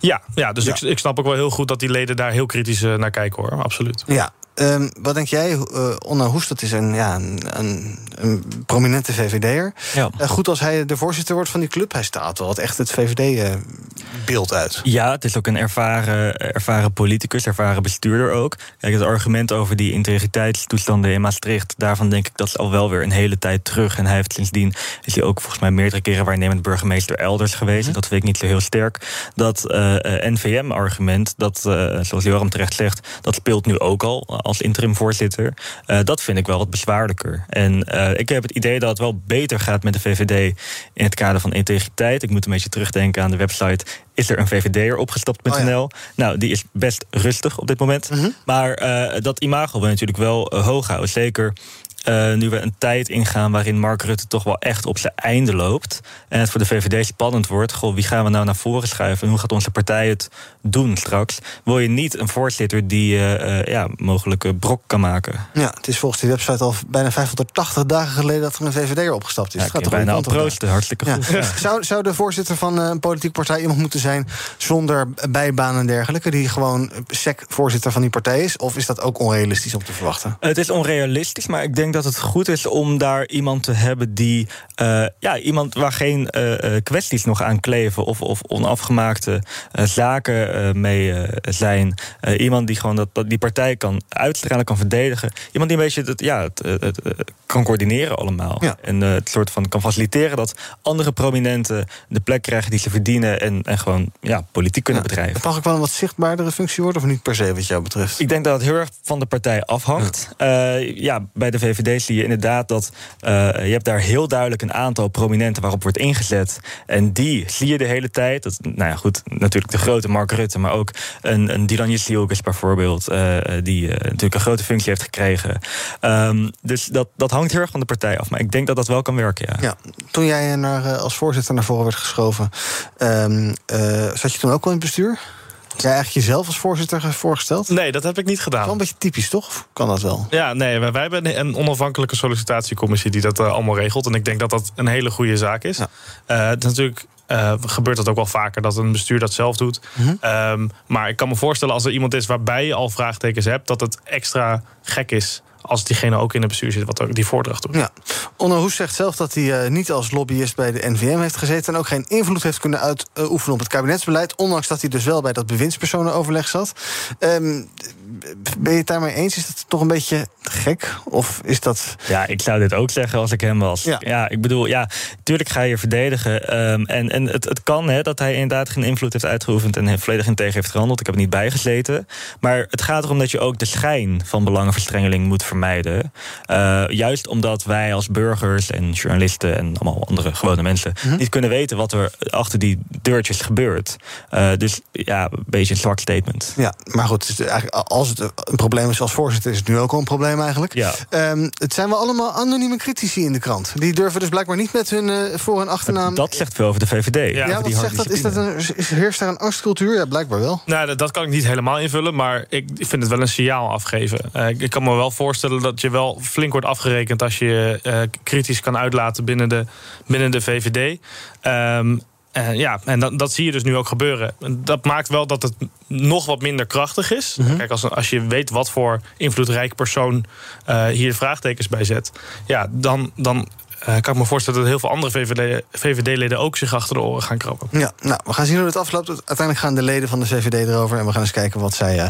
Ja, ja dus ja. Ik, ik snap ook wel heel goed dat die leden daar heel kritisch uh, naar kijken hoor. Absoluut. Ja, Um, wat denk jij, uh, Onno Hoes, dat is een, ja, een, een, een prominente VVD'er. Ja. Uh, goed als hij de voorzitter wordt van die club, hij staat wel echt het VVD-beeld uh, uit. Ja, het is ook een ervaren, ervaren politicus, ervaren bestuurder ook. Kijk, het argument over die integriteitstoestanden in Maastricht, daarvan denk ik dat is al wel weer een hele tijd terug. En hij heeft sindsdien, is hij ook volgens mij meerdere keren waarnemend burgemeester elders geweest. Mm -hmm. Dat vind ik niet zo heel sterk. Dat NVM-argument, dat, zoals Joram terecht zegt, dat speelt nu ook al als interim voorzitter. Uh, dat vind ik wel wat bezwaarlijker. En uh, ik heb het idee dat het wel beter gaat met de VVD in het kader van integriteit. Ik moet een beetje terugdenken aan de website. Is er een VVD'er opgestapt.nl? Oh ja. Nou, die is best rustig op dit moment. Mm -hmm. Maar uh, dat imago wil natuurlijk wel hoog houden. Zeker uh, nu we een tijd ingaan waarin Mark Rutte toch wel echt op zijn einde loopt. En het voor de VVD spannend wordt. Goh, wie gaan we nou naar voren schuiven? En hoe gaat onze partij het doen straks? Wil je niet een voorzitter die uh, ja, mogelijk brok kan maken? Ja, het is volgens die website al bijna 580 dagen geleden dat er een VVD'er opgestapt is. Ja, gaat toch bijna al proosten, hartstikke goed. Ja. Ja. Zou, zou de voorzitter van een politieke partij iemand moeten zijn zonder bijbaan en dergelijke, die gewoon SEC-voorzitter van die partij is? Of is dat ook onrealistisch om te verwachten? Het is onrealistisch, maar ik denk dat het goed is om daar iemand te hebben die. Uh, ja, iemand waar geen uh, kwesties nog aan kleven of, of onafgemaakte uh, zaken mee zijn. iemand die gewoon dat, dat die partij kan uitstralen, kan verdedigen. Iemand die een beetje het, ja, het, het, het kan coördineren allemaal. Ja. En het soort van kan faciliteren dat andere prominenten de plek krijgen die ze verdienen en, en gewoon ja, politiek kunnen ja, bedrijven. Het mag ook wel een wat zichtbaardere functie worden, of niet per se wat jou betreft? Ik denk dat het heel erg van de partij afhangt. Ja, ja bij de VVD zie je inderdaad dat uh, je hebt daar heel duidelijk een aantal prominenten waarop wordt ingezet. En die zie je de hele tijd. Dat, nou ja, goed, natuurlijk de grote Mark Rutte, maar ook een, een Dylan Jezielkes bijvoorbeeld, uh, die uh, natuurlijk een grote functie heeft gekregen. Um, dus dat, dat hangt heel erg van de partij af. Maar ik denk dat dat wel kan werken, ja. toen jij naar, als voorzitter naar voren werd geschoven, um, zat je toen ook al in het bestuur? Heb jij eigenlijk jezelf als voorzitter voorgesteld? Nee, dat heb ik niet gedaan. Wel een beetje typisch, toch? Of kan dat wel? Ja, nee, wij, wij hebben een onafhankelijke sollicitatiecommissie die dat uh, allemaal regelt. En ik denk dat dat een hele goede zaak is. Ja. Uh, het is natuurlijk uh, gebeurt dat ook wel vaker dat een bestuur dat zelf doet. Mm -hmm. um, maar ik kan me voorstellen als er iemand is waarbij je al vraagtekens hebt, dat het extra gek is als diegene ook in het bestuur zit, wat die voordracht doet. Ja. Onno Hoes zegt zelf dat hij uh, niet als lobbyist bij de NVM heeft gezeten... en ook geen invloed heeft kunnen uitoefenen op het kabinetsbeleid... ondanks dat hij dus wel bij dat bewindspersonenoverleg zat. Um, ben je het daarmee eens? Is dat toch een beetje gek? Of is dat... Ja, ik zou dit ook zeggen als ik hem was. Ja, ja ik bedoel, ja, tuurlijk ga je verdedigen. Um, en en het, het kan hè, dat hij inderdaad geen invloed heeft uitgeoefend... en volledig in tegen heeft gehandeld. Ik heb er niet bij gezeten. Maar het gaat erom dat je ook de schijn van belangenverstrengeling moet vermijden. Uh, juist omdat wij als burgers en journalisten... en allemaal andere gewone mensen... Mm-hmm. niet kunnen weten wat er achter die deurtjes gebeurt. Uh, dus ja, een beetje een zwak statement. Ja, maar goed, het is eigenlijk als het een probleem is als voorzitter, is het nu ook al een probleem eigenlijk. Ja. Um, het zijn wel allemaal anonieme critici in de krant. Die durven dus blijkbaar niet met hun uh, voor- en achternaam. Dat zegt veel over de VVD. Ja, ja wat zegt dat? Is dat een, is, heerst daar een angstcultuur? Ja, blijkbaar wel. Nou, dat, dat kan ik niet helemaal invullen, maar ik vind het wel een signaal afgeven. Uh, ik, ik kan me wel voorstellen dat je wel flink wordt afgerekend als je uh, kritisch kan uitlaten binnen de, binnen de VVD. Um, Uh, ja, en dat, dat zie je dus nu ook gebeuren. Dat maakt wel dat het nog wat minder krachtig is. Mm -hmm. Kijk, als, als je weet wat voor invloedrijke persoon uh, hier vraagtekens bij zet, ja, dan, dan uh, kan ik me voorstellen dat heel veel andere VVD-leden VVD ook zich achter de oren gaan krabben. Ja, nou, we gaan zien hoe het afloopt. Uiteindelijk gaan de leden van de VVD erover en we gaan eens kijken wat zij uh,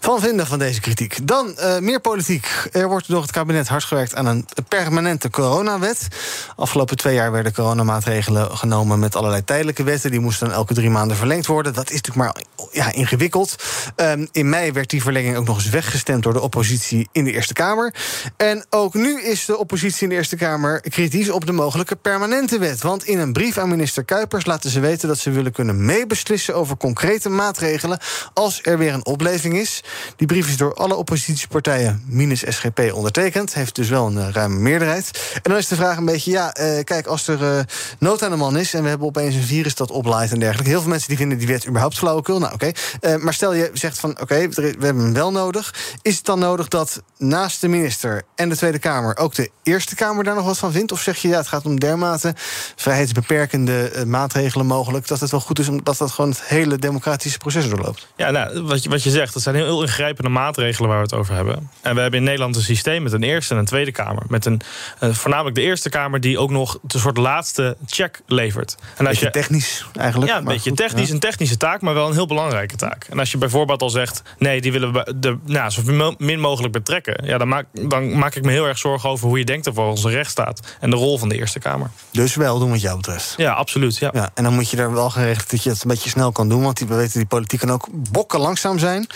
van vinden van deze kritiek. Dan uh, meer politiek. Er wordt door het kabinet hard gewerkt aan een permanente coronawet. Afgelopen twee jaar werden coronamaatregelen genomen met allerlei tijdelijke wetten. Die moesten dan elke drie maanden verlengd worden. Dat is natuurlijk maar ja, ingewikkeld. Um, in mei werd die verlenging ook nog eens weggestemd door de oppositie in de Eerste Kamer. En ook nu is de oppositie in de Eerste Kamer kritisch op de mogelijke permanente wet. Want in een brief aan minister Kuipers laten ze weten dat ze willen kunnen meebeslissen over concrete maatregelen als er weer een opleving is. Die brief is door alle oppositiepartijen minus SGP ondertekend. Heeft dus wel een uh, ruime meerderheid. En dan is de vraag een beetje: ja, uh, kijk, als er uh, nood aan de man is en we hebben opeens een virus dat oplaait en dergelijke. Heel veel mensen die vinden die wet überhaupt flauwekul. Nou, oké. Maar stel je zegt van: oké, we hebben hem wel nodig. Is het dan nodig dat naast de minister en de Tweede Kamer ook de Eerste Kamer daar nog wat van vindt? Of zeg je ja, het gaat om dermate vrijheidsbeperkende uh, maatregelen mogelijk, dat het wel goed is omdat dat gewoon het hele democratische proces doorloopt? Ja, nou, wat je, wat je zegt, dat zijn heel, ingrijpende maatregelen waar we het over hebben. En we hebben in Nederland een systeem met een Eerste en een Tweede Kamer. Met een, uh, voornamelijk de Eerste Kamer die ook nog een soort laatste check levert. En als je technisch eigenlijk. Ja, een beetje goed, technisch, ja. een technische taak, maar wel een heel belangrijke taak. En als je bijvoorbeeld al zegt, nee, die willen we de, nou, zo min mogelijk betrekken, ja, dan, maak, dan maak ik me heel erg zorgen over hoe je denkt over onze rechtsstaat en de rol van de Eerste Kamer. Dus wel doen wat jou betreft. Ja, absoluut. Ja. Ja, en dan moet je er wel geregeld dat je het een beetje snel kan doen. Want die, we weten, die politiek kan ook bokken langzaam zijn.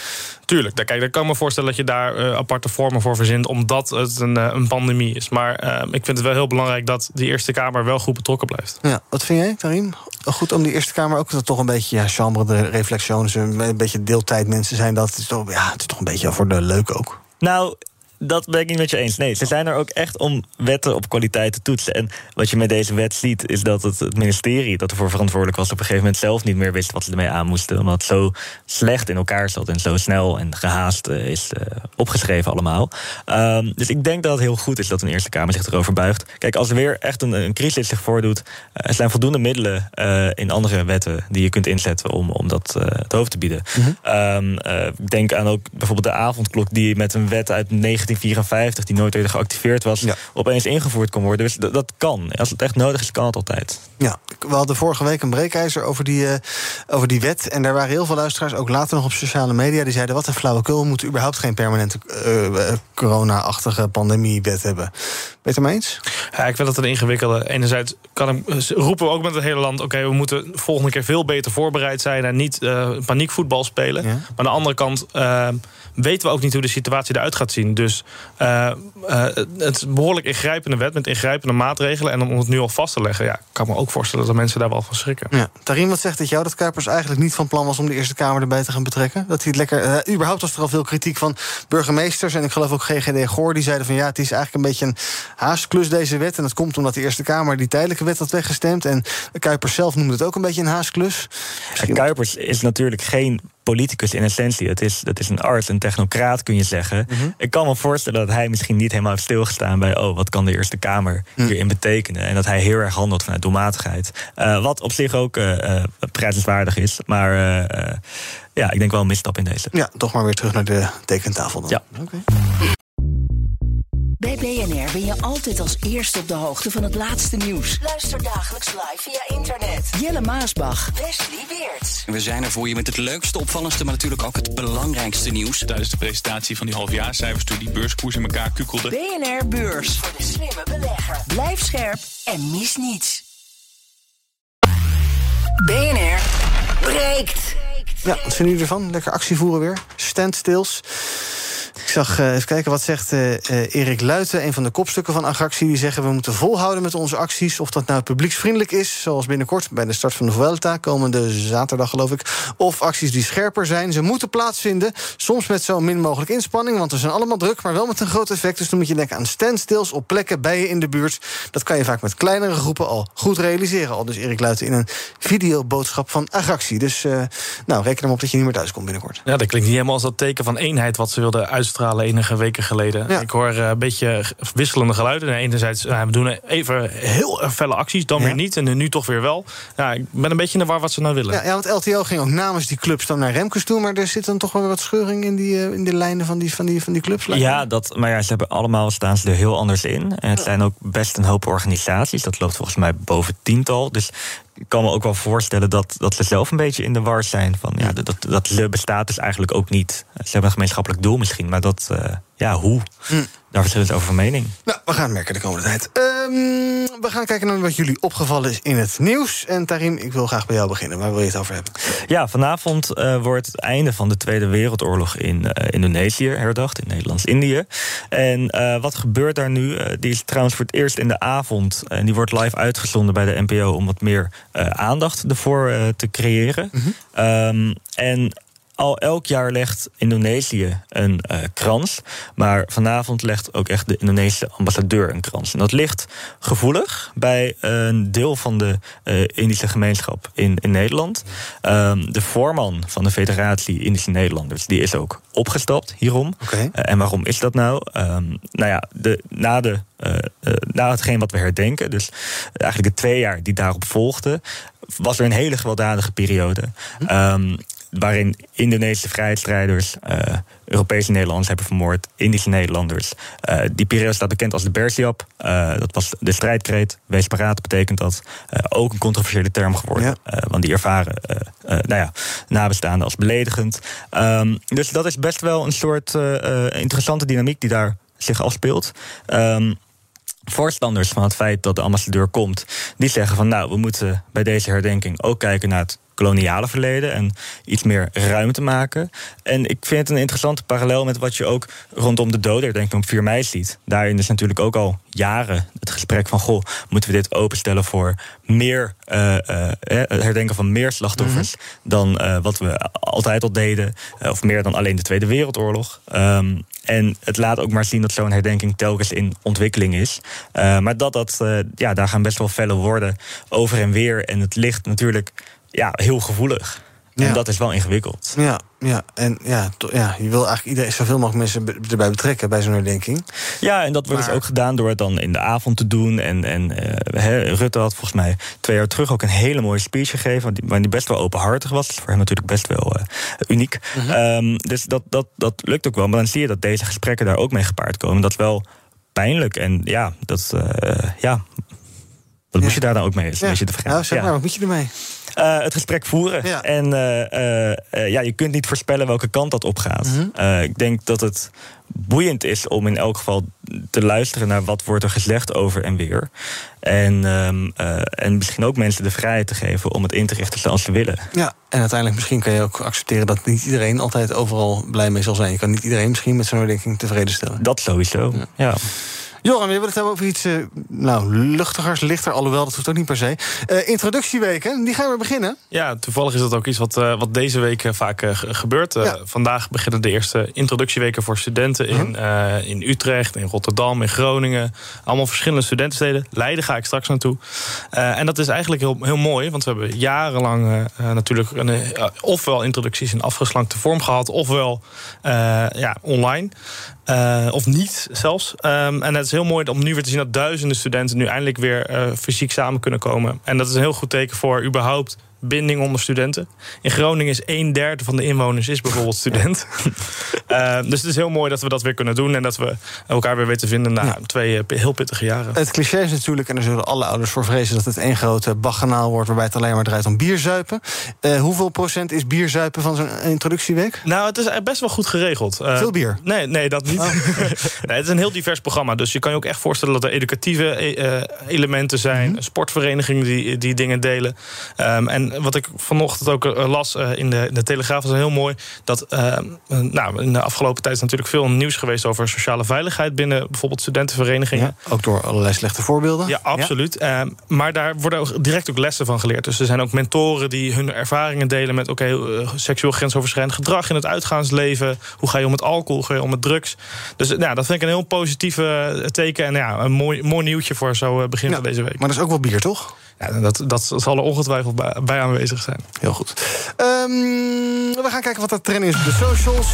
Tuurlijk, kijk, dan kan ik me voorstellen dat je daar uh, aparte vormen voor verzint, omdat het een, uh, een pandemie is. Maar uh, ik vind het wel heel belangrijk dat die Eerste Kamer wel goed betrokken blijft. Ja, wat vind jij, Karim? Goed om die Eerste Kamer ook dat toch een beetje, ja, chambre de reflections, een beetje deeltijd mensen zijn dat. Het is toch, ja, het is toch een beetje voor de leuk ook. Nou, dat ben ik niet met je eens. Nee, ze zijn er ook echt om wetten op kwaliteit te toetsen. En wat je met deze wet ziet, is dat het, het ministerie dat ervoor verantwoordelijk was, op een gegeven moment zelf niet meer wist wat ze ermee aan moesten. Omdat het zo slecht in elkaar zat en zo snel en gehaast uh, is uh, opgeschreven allemaal. Um, dus ik denk dat het heel goed is dat een Eerste Kamer zich erover buigt. Kijk, als er weer echt een, een crisis zich voordoet, uh, er zijn voldoende middelen in andere wetten die je kunt inzetten om, om dat het hoofd te bieden. Um, ik denk aan ook bijvoorbeeld de avondklok die met een wet uit 19 1954, die nooit eerder geactiveerd was, ja. opeens ingevoerd kon worden. Dus dat, dat, kan. Als het echt nodig is, kan het altijd. Ja, we hadden vorige week een breekijzer over die, uh, over die wet. En daar waren heel veel luisteraars, ook later nog op sociale media, die zeiden: wat een flauwekul, we moeten überhaupt geen permanente uh, corona-achtige pandemiewet hebben. Ben je het mee eens? Ja, ik vind dat een ingewikkelde. Enerzijds kan ik, roepen we ook met het hele land: oké, okay, we moeten volgende keer veel beter voorbereid zijn en niet uh, paniekvoetbal spelen. Ja. Maar aan de andere kant weten we ook niet hoe de situatie eruit gaat zien. Dus uh, uh, het is een behoorlijk ingrijpende wet met ingrijpende maatregelen. En om het nu al vast te leggen, ja, kan me ook voorstellen dat mensen daar wel van schrikken. Ja. Tarim, wat zegt het jou dat Kuipers eigenlijk niet van plan was om de Eerste Kamer erbij te gaan betrekken? Dat hij het lekker. Uh, überhaupt was er al veel kritiek van burgemeesters. En ik geloof ook GGD Goor, die zeiden van ja, het is eigenlijk een beetje een haastklus deze wet. En dat komt omdat de Eerste Kamer die tijdelijke wet had weggestemd. En Kuipers zelf noemde het ook een beetje een haastklus. Misschien... Kuipers is natuurlijk geen politicus in essentie. Het is, dat is een arts, een technocraat kun je zeggen. Mhm. Ik kan me voorstellen dat hij misschien niet helemaal heeft stilgestaan bij... oh, wat kan de Eerste Kamer Mhm. hierin betekenen? En dat hij heel erg handelt vanuit doelmatigheid. Eh, wat op zich ook eh, prijzenswaardig is. Maar ja, ik denk wel een misstap in deze. Ja, toch maar weer terug naar de tekentafel dan. Ja. Bij BNR ben je altijd als eerste op de hoogte van het laatste nieuws. Luister dagelijks live via internet. Jelle Maasbach, Wesley Weert. We zijn er voor je met het leukste, opvallendste, maar natuurlijk ook het belangrijkste nieuws. Tijdens de presentatie van die halfjaarcijfers toen die beurskoers in elkaar kukkelde. BNR Beurs. Voor de slimme belegger. Blijf scherp en mis niets. BNR breekt. Ja, wat vinden jullie ervan? Lekker actie voeren weer. Standstills. Ik zag, eh, even kijken, wat zegt eh, Erik Luiten, een van de kopstukken van Agractie. Die zeggen, we moeten volhouden met onze acties. Of dat nou publieksvriendelijk is, zoals binnenkort bij de start van de Vuelta... komende zaterdag, geloof ik. Of acties die scherper zijn. Ze moeten plaatsvinden, soms met zo min mogelijk inspanning... want we zijn allemaal druk, maar wel met een groot effect. Dus dan moet je denken aan standstills op plekken bij je in de buurt. Dat kan je vaak met kleinere groepen al goed realiseren. Al dus Erik Luiten in een videoboodschap van Agractie. Dus nou, reken hem op dat je niet meer thuis komt binnenkort. Ja, dat klinkt niet helemaal als dat teken van eenheid wat ze wilden uitstralen enige weken geleden. Ja. Ik hoor eh, een beetje wisselende geluiden. Enerzijds, nou, we doen even heel erg felle acties, dan Ja. weer niet. En nu toch weer wel. Ja, ik ben een beetje de war wat ze nou willen. Ja, ja, want LTO ging ook namens die clubs dan naar Remkes toe... maar er zit dan toch wel wat scheuring in, die, eh, in de lijnen van die, van die, van die clubs. Ja, dat, maar ja, ze hebben allemaal staan ze er heel anders in. En het zijn ook best een hoop organisaties. Dat loopt volgens mij boven tiental. Dus ik kan me ook wel voorstellen dat, dat ze zelf een beetje in de war zijn. Van, ja, dat, dat ze bestaat dus eigenlijk ook niet. Ze hebben een gemeenschappelijk doel misschien, maar dat, eh, ja, hoe? Daar verschillen ze over van mening. Nou, we gaan het merken de komende tijd. Ehm, we gaan kijken naar wat jullie opgevallen is in het nieuws. En Tarim, ik wil graag bij jou beginnen. Waar wil je het over hebben? Ja, vanavond eh, wordt het einde van de Tweede Wereldoorlog in eh, Indonesië herdacht, in Nederlands-Indië. En eh, wat gebeurt daar nu? Die is trouwens voor het eerst in de avond. En die wordt live uitgezonden bij de NPO om wat meer aandacht ervoor te creëren. Ehm, en al elk jaar legt Indonesië een eh, krans. Maar vanavond legt ook echt de Indonesische ambassadeur een krans. En dat ligt gevoelig bij een deel van de eh, Indische gemeenschap in, in Nederland. Ehm, de voorman van de Federatie Indische Nederlanders die is ook opgestapt hierom. Eh, en waarom is dat nou? Ehm, nou ja, de, na, de, na hetgeen wat we herdenken, dus eigenlijk de twee jaar die daarop volgden, was er een hele gewelddadige periode. Ehm, waarin Indonesische vrijheidsstrijders eh, Europese Nederlanders hebben vermoord, Indische Nederlanders. Eh, die periode staat bekend als de Bersiap. Eh, dat was de strijdkreet. Wees paraat betekent dat. Ook een controversiële term geworden. Ja. Want die ervaren nou ja, nabestaanden als beledigend. Ehm, dus dat is best wel een soort interessante dynamiek die daar zich afspeelt. Ehm, voorstanders van het feit dat de ambassadeur komt, die zeggen van nou, we moeten bij deze herdenking ook kijken naar het koloniale verleden en iets meer ruimte maken. En ik vind het een interessante parallel met wat je ook rondom de dodenherdenking op 4 mei ziet. Daarin is natuurlijk ook al jaren het gesprek van goh, moeten we dit openstellen voor meer eh, eh, het herdenken van meer slachtoffers dan eh, wat we altijd al deden, eh, of meer dan alleen de Tweede Wereldoorlog. Ehm, en het laat ook maar zien dat zo'n herdenking telkens in ontwikkeling is. Eh, maar dat, dat eh, ja, daar gaan best wel felle woorden over en weer. En het ligt natuurlijk ja, heel gevoelig. Ja. En dat is wel ingewikkeld. Ja, ja, en ja, ja, je wil eigenlijk iedereen, zoveel mogelijk mensen be- erbij betrekken bij zo'n herdenking. Ja, en dat wordt Maar- dus ook gedaan door het dan in de avond te doen. En, en eh, Rutte had volgens mij twee jaar terug ook een hele mooie speech gegeven. want die- best wel openhartig was. Voor hem natuurlijk best wel eh, uniek. Ehm, dus dat, dat, dat lukt ook wel. Maar dan zie je dat deze gesprekken daar ook mee gepaard komen. Dat is wel pijnlijk. En ja, dat, eh, ja. Wat moet je daar dan ook mee? Is een beetje de vraag. Nou, zeg Ja. maar, wat moet je ermee? Eh, het gesprek voeren. Ja. En eh, eh, ja, je kunt niet voorspellen welke kant dat opgaat. Mhm. Eh, ik denk dat het boeiend is om in elk geval te luisteren naar wat wordt er gezegd over en weer. En, ehm, eh, en misschien ook mensen de vrijheid te geven om het in te richten zoals ze willen. Ja, en uiteindelijk misschien kan je ook accepteren dat niet iedereen altijd overal blij mee zal zijn. Je kan niet iedereen misschien met zo'n herdenking tevreden stellen. Dat sowieso. Ja. Joram, je wil het hebben over iets uh, nou, luchtigers, lichter, alhoewel dat hoeft ook niet per se. Uh, introductieweken, die gaan we beginnen. Ja, toevallig is dat ook iets wat, uh, wat deze week vaak gebeurt. Ja. Vandaag beginnen de eerste introductieweken voor studenten in, uh, in Utrecht, in Rotterdam, in Groningen. Allemaal verschillende studentensteden. Leiden ga ik straks naartoe. en dat is eigenlijk heel, heel mooi, want we hebben jarenlang natuurlijk een, ofwel introducties in afgeslankte vorm gehad, ofwel ja, online. Uh, of niet zelfs. Um, en het is heel mooi om nu weer te zien dat duizenden studenten nu eindelijk weer uh, fysiek samen kunnen komen. En dat is een heel goed teken voor überhaupt binding onder studenten. In Groningen is een derde van de inwoners is bijvoorbeeld student. uh, dus het is heel mooi dat we dat weer kunnen doen... en dat we elkaar weer weten vinden na twee uh, heel pittige jaren. Het cliché is natuurlijk, en daar zullen alle ouders voor vrezen... dat het één grote baganaal wordt waarbij het alleen maar draait om bierzuipen. Uh, hoeveel procent is bierzuipen van zo'n introductieweek? Nou, het is best wel goed geregeld. Veel bier? Nee, nee dat niet. Oh. nee, het is een heel divers programma. Dus je kan je ook echt voorstellen dat er educatieve elementen zijn... Mm -hmm. sportverenigingen die, die dingen delen. Um, en wat ik vanochtend ook eh, las uh, in de, de Telegraaf was heel mooi. Dat uh, nou, in de afgelopen tijd is natuurlijk veel nieuws geweest over sociale veiligheid binnen bijvoorbeeld studentenverenigingen. Ja, ook door allerlei slechte voorbeelden. Ja, absoluut. Ja. maar daar worden ook direct ook lessen van geleerd. Dus er zijn ook mentoren die hun ervaringen delen met oké, okay, seksueel grensoverschrijdend gedrag in het uitgaansleven. Hoe ga je om met alcohol, hoe ga je om met drugs? Dus nou, dat vind ik een heel positieve teken. En ja, een mooi, mooi nieuwtje voor zo begin van deze week. Maar dat is ook wel bier, toch? Ja, dat, dat zal er ongetwijfeld bij, aanwezig zijn. Heel goed. Um, we gaan kijken wat er trending is op de socials.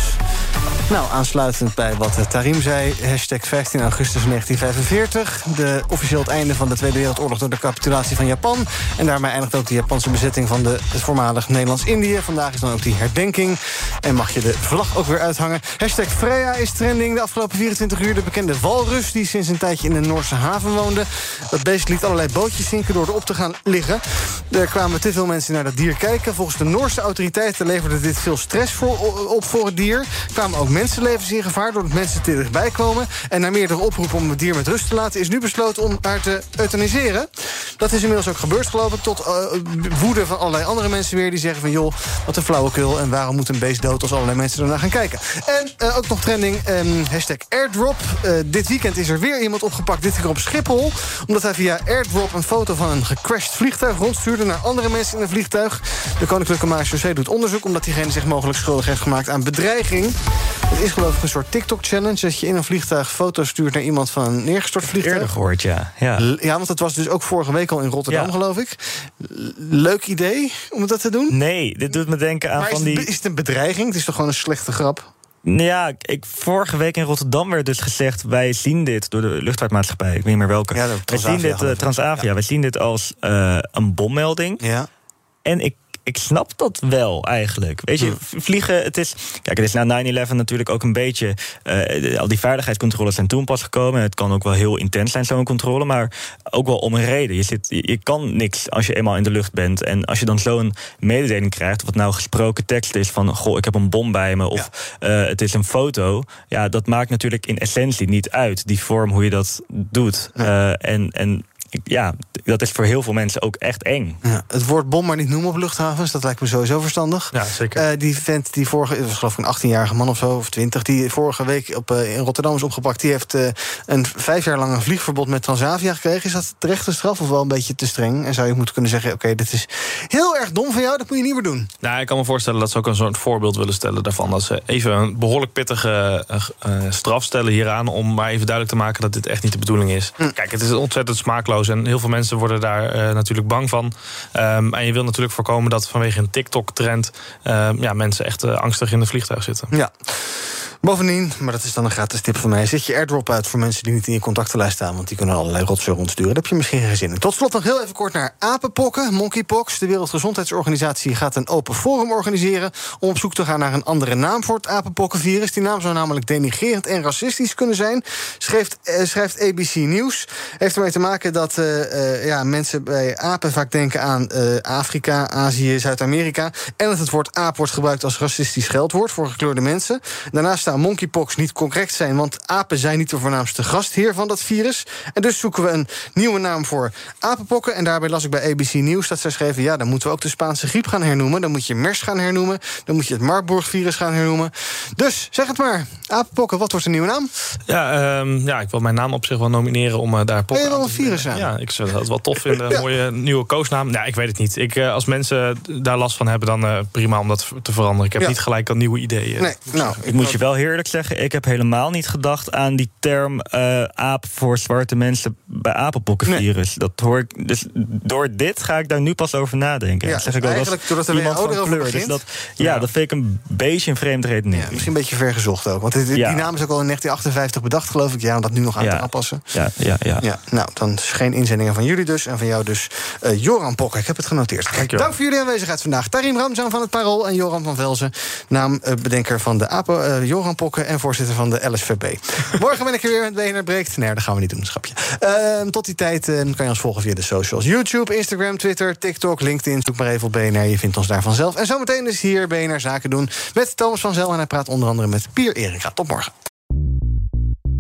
Nou, aansluitend bij wat Tarim zei. Hashtag 15 augustus 1945. De, officieel het einde van de Tweede Wereldoorlog door de capitulatie van Japan. En daarmee eindigt ook de Japanse bezetting van de, het voormalig Nederlands-Indië. Vandaag is dan ook die herdenking. En mag je de vlag ook weer uithangen. Hashtag Freya is trending de afgelopen 24 uur. De bekende walrus die sinds een tijdje in de Noorse haven woonde. Dat beest liet allerlei bootjes zinken door erop te gaan liggen. Er kwamen te veel mensen naar dat dier kijken. Volgens de Noorse autoriteiten leverde dit veel stress op voor het dier. Kwamen ook mensenlevens in gevaar doordat mensen te dichtbij komen. En na meerdere oproepen om het dier met rust te laten... is nu besloten om haar te euthaniseren. Dat is inmiddels ook gebeurd, geloof ik. Tot uh, woede van allerlei andere mensen weer. Die zeggen van, joh, wat een flauwekul. En waarom moet een beest dood als allerlei mensen ernaar gaan kijken? En uh, ook nog trending, um, hashtag airdrop. Uh, dit weekend is er weer iemand opgepakt, dit keer op Schiphol. Omdat hij via airdrop een foto van een gecrashed vliegtuig rondstuurde... naar andere mensen in een vliegtuig. De Koninklijke Marechaussee doet onderzoek... omdat diegene zich mogelijk schuldig heeft gemaakt aan bedreiging. Het is geloof ik een soort TikTok-challenge... dat je in een vliegtuig foto's stuurt naar iemand van een neergestort vliegtuig. Eerder gehoord, ja. Ja, ja want dat was dus ook vorige week al in Rotterdam, ja. geloof ik. Leuk idee om dat te doen? Nee, dit doet me denken aan maar van is het, die... Is het een bedreiging? Het is toch gewoon een slechte grap? Ja, ik, vorige week in Rotterdam werd dus gezegd... wij zien dit door de luchtvaartmaatschappij, ik weet niet meer welke. Ja, wij zien dit, uh, Transavia, ja. wij zien dit als uh, een bommelding. Ja. En ik ik snap dat wel eigenlijk. Weet je, vliegen, het is. Kijk, het is na 9-11 natuurlijk ook een beetje. Uh, al die veiligheidscontroles zijn toen pas gekomen. Het kan ook wel heel intens zijn, zo'n controle. Maar ook wel om een reden. Je, zit, je, je kan niks als je eenmaal in de lucht bent. En als je dan zo'n mededeling krijgt. wat nou gesproken tekst is van. Goh, ik heb een bom bij me. Of ja. uh, het is een foto. Ja, dat maakt natuurlijk in essentie niet uit. Die vorm hoe je dat doet. Ja. Uh, en. en ja, dat is voor heel veel mensen ook echt eng. Ja, het woord bom maar niet noemen op luchthavens, dat lijkt me sowieso verstandig. Ja, zeker. Uh, die vent die vorige, was geloof ik een 18-jarige man of zo, of 20, die vorige week op, uh, in Rotterdam is opgepakt, die heeft uh, een vijf jaar lang een vliegverbod met Transavia gekregen. Is dat terecht een straf of wel een beetje te streng? En zou je moeten kunnen zeggen: oké, okay, dit is heel erg dom van jou, dat moet je niet meer doen. Nou, ik kan me voorstellen dat ze ook een soort voorbeeld willen stellen daarvan. Dat ze even een behoorlijk pittige straf stellen hieraan, om maar even duidelijk te maken dat dit echt niet de bedoeling is. Hm. Kijk, het is ontzettend smaakloos en heel veel mensen worden daar uh, natuurlijk bang van. Um, en je wil natuurlijk voorkomen dat vanwege een TikTok-trend... Uh, ja, mensen echt uh, angstig in het vliegtuig zitten. Ja. Bovendien, maar dat is dan een gratis tip van mij... zet je airdrop uit voor mensen die niet in je contactenlijst staan... want die kunnen allerlei rotzooi rondsturen. Daar heb je misschien geen zin in. Tot slot nog heel even kort naar apenpokken, monkeypox. De Wereldgezondheidsorganisatie gaat een open forum organiseren... om op zoek te gaan naar een andere naam voor het apenpokkenvirus. Die naam zou namelijk denigrerend en racistisch kunnen zijn... schrijft, eh, schrijft ABC News. Heeft ermee te maken dat uh, uh, ja, mensen bij apen vaak denken aan Afrika, Azië, Zuid-Amerika... en dat het woord aap wordt gebruikt als racistisch geldwoord... voor gekleurde mensen. Daarnaast pasta monkeypox niet correct zijn, want apen zijn niet de voornaamste gastheer van dat virus. En dus zoeken we een nieuwe naam voor apenpokken. En daarbij las ik bij ABC Nieuws dat zij schreven: ja, dan moeten we ook de Spaanse griep gaan hernoemen. Dan moet je MERS gaan hernoemen. Dan moet je het Marburg-virus gaan hernoemen. Dus zeg het maar, apenpokken, wat wordt de nieuwe naam? Ja, ehm, ja, ik wil mijn naam op zich wel nomineren om uh, daar pokken je wel een virus aan? Ja, ik zou dat wel tof vinden. Een mooie nieuwe koosnaam. Ja, ik weet het niet. Ik, uh, als mensen daar last van hebben, dan uh, prima om dat te veranderen. Ik heb niet gelijk al nieuwe ideeën. Nee, nou, ik moet je wel heerlijk zeggen, ik heb helemaal niet gedacht aan die term aap voor zwarte mensen bij apenpokkenvirus. Dat hoor ik. Dus door dit ga ik daar nu pas over nadenken. Ja, zeg ik eigenlijk doordat er iemand van kleur. Dus dat, ja, ja, dat vind ik een beetje een vreemd redenering. Ja, misschien een beetje vergezocht ook. Want die, naam is ook al in 1958 bedacht, geloof ik. Ja, om dat nu nog aan te aanpassen. Ja, ja, ja. ja nou, dan is geen inzendingen van jullie dus. En van jou dus uh, Joran Pokker. Ik heb het genoteerd. Dank, Dank voor jullie aanwezigheid vandaag. Tarim Ramzan van het Parool en Joran van Velzen. Naambedenker van de APO, uh, Pokker en voorzitter van de LSVP. Morgen ben ik er weer met BNR Breekt. Nee, dat gaan we niet doen, schapje. Uh, tot die tijd kan je ons volgen via de socials. YouTube, Instagram, Twitter, TikTok, LinkedIn. Zoek maar even op BNR. Je vindt ons daar vanzelf. En zometeen is hier BNR Zaken doen met Thomas van Zel. En hij praat onder andere met Pier Erika. Tot morgen.